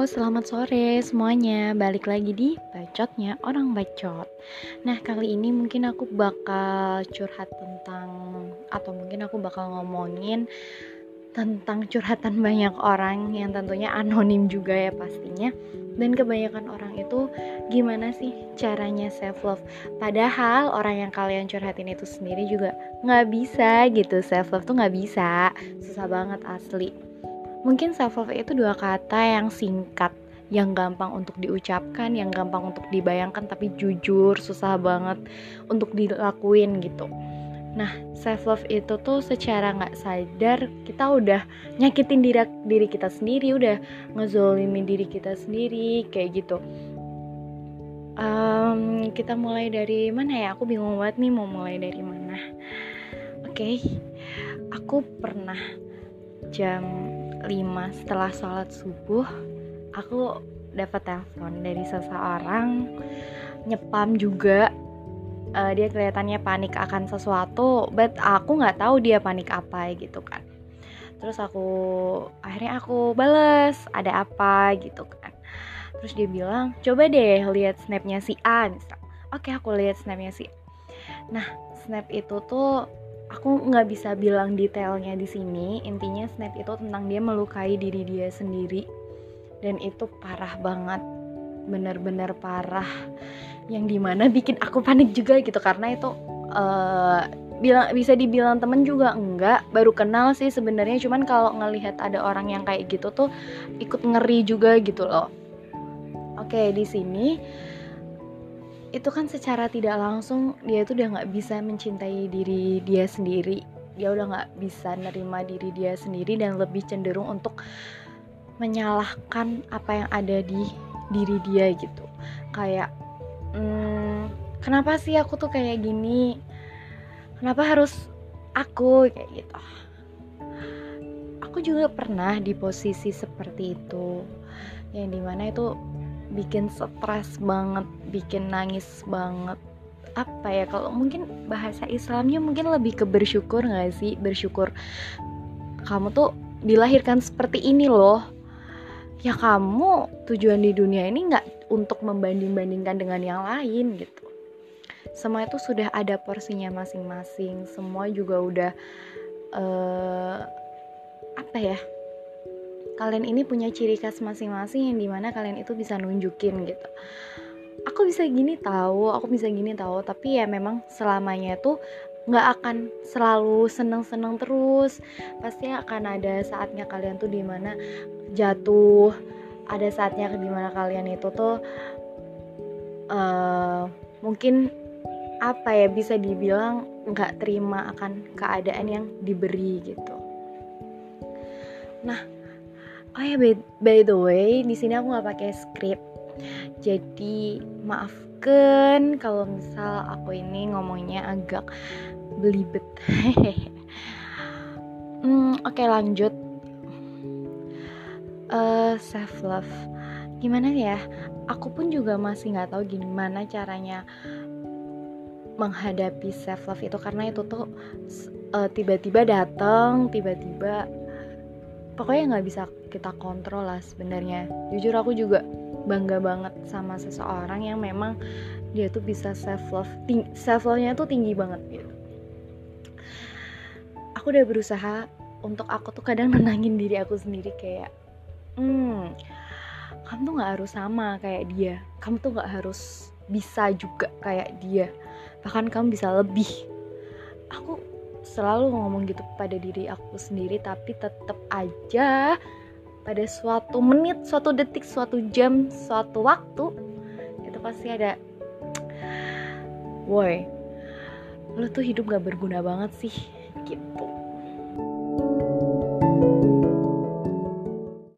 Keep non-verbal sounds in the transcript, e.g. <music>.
Selamat sore semuanya. Balik lagi di bacotnya orang bacot. Nah, kali ini mungkin aku bakal curhat tentang atau mungkin aku bakal ngomongin tentang curhatan banyak orang yang tentunya anonim juga ya pastinya. Dan kebanyakan orang itu gimana sih caranya self love? Padahal orang yang kalian curhatin itu sendiri juga nggak bisa gitu. Self love tuh nggak bisa, susah banget asli Mungkin self love itu dua kata yang singkat, yang gampang untuk diucapkan, yang gampang untuk dibayangkan tapi jujur susah banget untuk dilakuin gitu. Nah, self love itu tuh secara nggak sadar kita udah nyakitin diri diri kita sendiri, udah ngezolimin diri kita sendiri kayak gitu. Um, kita mulai dari mana ya? Aku bingung banget nih mau mulai dari mana. Oke, okay. aku pernah jam 5 setelah sholat subuh aku dapat telepon dari seseorang nyepam juga. Uh, dia kelihatannya panik akan sesuatu but aku nggak tahu dia panik apa gitu kan. Terus aku akhirnya aku bales ada apa gitu kan. Terus dia bilang coba deh lihat snapnya si A misal oke aku lihat snapnya si A. Nah snap itu tuh aku nggak bisa bilang detailnya di sini. Intinya snap itu tentang dia melukai diri dia sendiri. Dan itu parah banget. Bener-bener parah. Yang di mana bikin aku panik juga gitu. Karena itu uh, bilang bisa dibilang temen juga enggak. Baru kenal sih sebenarnya. Cuman kalau ngelihat ada orang yang kayak gitu tuh ikut ngeri juga gitu loh. Oke di sini itu kan secara tidak langsung dia itu udah nggak bisa mencintai diri dia sendiri. Dia udah nggak bisa nerima diri dia sendiri dan lebih cenderung untuk menyalahkan apa yang ada di diri dia gitu. Kayak hmm, kenapa sih aku tuh kayak gini? Kenapa harus aku? Kayak gitu. Aku juga pernah di posisi seperti itu. Yang di mana itu bikin stres banget bikin nangis banget. Apa ya kalau mungkin bahasa Islamnya mungkin lebih ke bersyukur gak sih? Bersyukur kamu tuh dilahirkan seperti ini loh. Ya kamu tujuan di dunia ini nggak untuk membanding-bandingkan dengan yang lain gitu. Semua itu sudah ada porsinya masing-masing. Semua juga udah uh, apa ya kalian ini punya ciri khas masing-masing yang di mana kalian itu bisa nunjukin gitu. Aku bisa gini tahu aku bisa gini tahu tapi ya memang selamanya tuh nggak akan selalu seneng-seneng terus. Pasti akan ada saatnya kalian tuh di mana jatuh ada saatnya di mana kalian itu tuh uh, mungkin apa ya bisa dibilang nggak terima akan keadaan yang diberi gitu. Nah oh ya by, by the way di sini aku nggak pakai script. Jadi maafkan kalau misal aku ini ngomongnya agak belibet. <laughs> Hmm, oke okay, lanjut. Uh, eh, self love gimana ya? Aku pun juga masih nggak tahu gimana caranya menghadapi self love itu. Karena itu tuh uh, tiba-tiba datang tiba-tiba pokoknya nggak bisa kita kontrol lah sebenarnya. Jujur aku juga bangga banget sama seseorang yang memang dia tuh bisa self love self love nya tuh tinggi banget gitu. Aku udah berusaha untuk aku tuh kadang nenangin diri aku sendiri kayak hmm kamu tuh nggak harus sama kayak dia. Kamu tuh nggak harus bisa juga kayak dia. Bahkan kamu bisa lebih. Aku selalu ngomong gitu pada diri aku sendiri tapi tetap aja pada suatu menit, suatu detik, suatu jam, suatu waktu itu pasti ada woi lu tuh hidup gak berguna banget sih gitu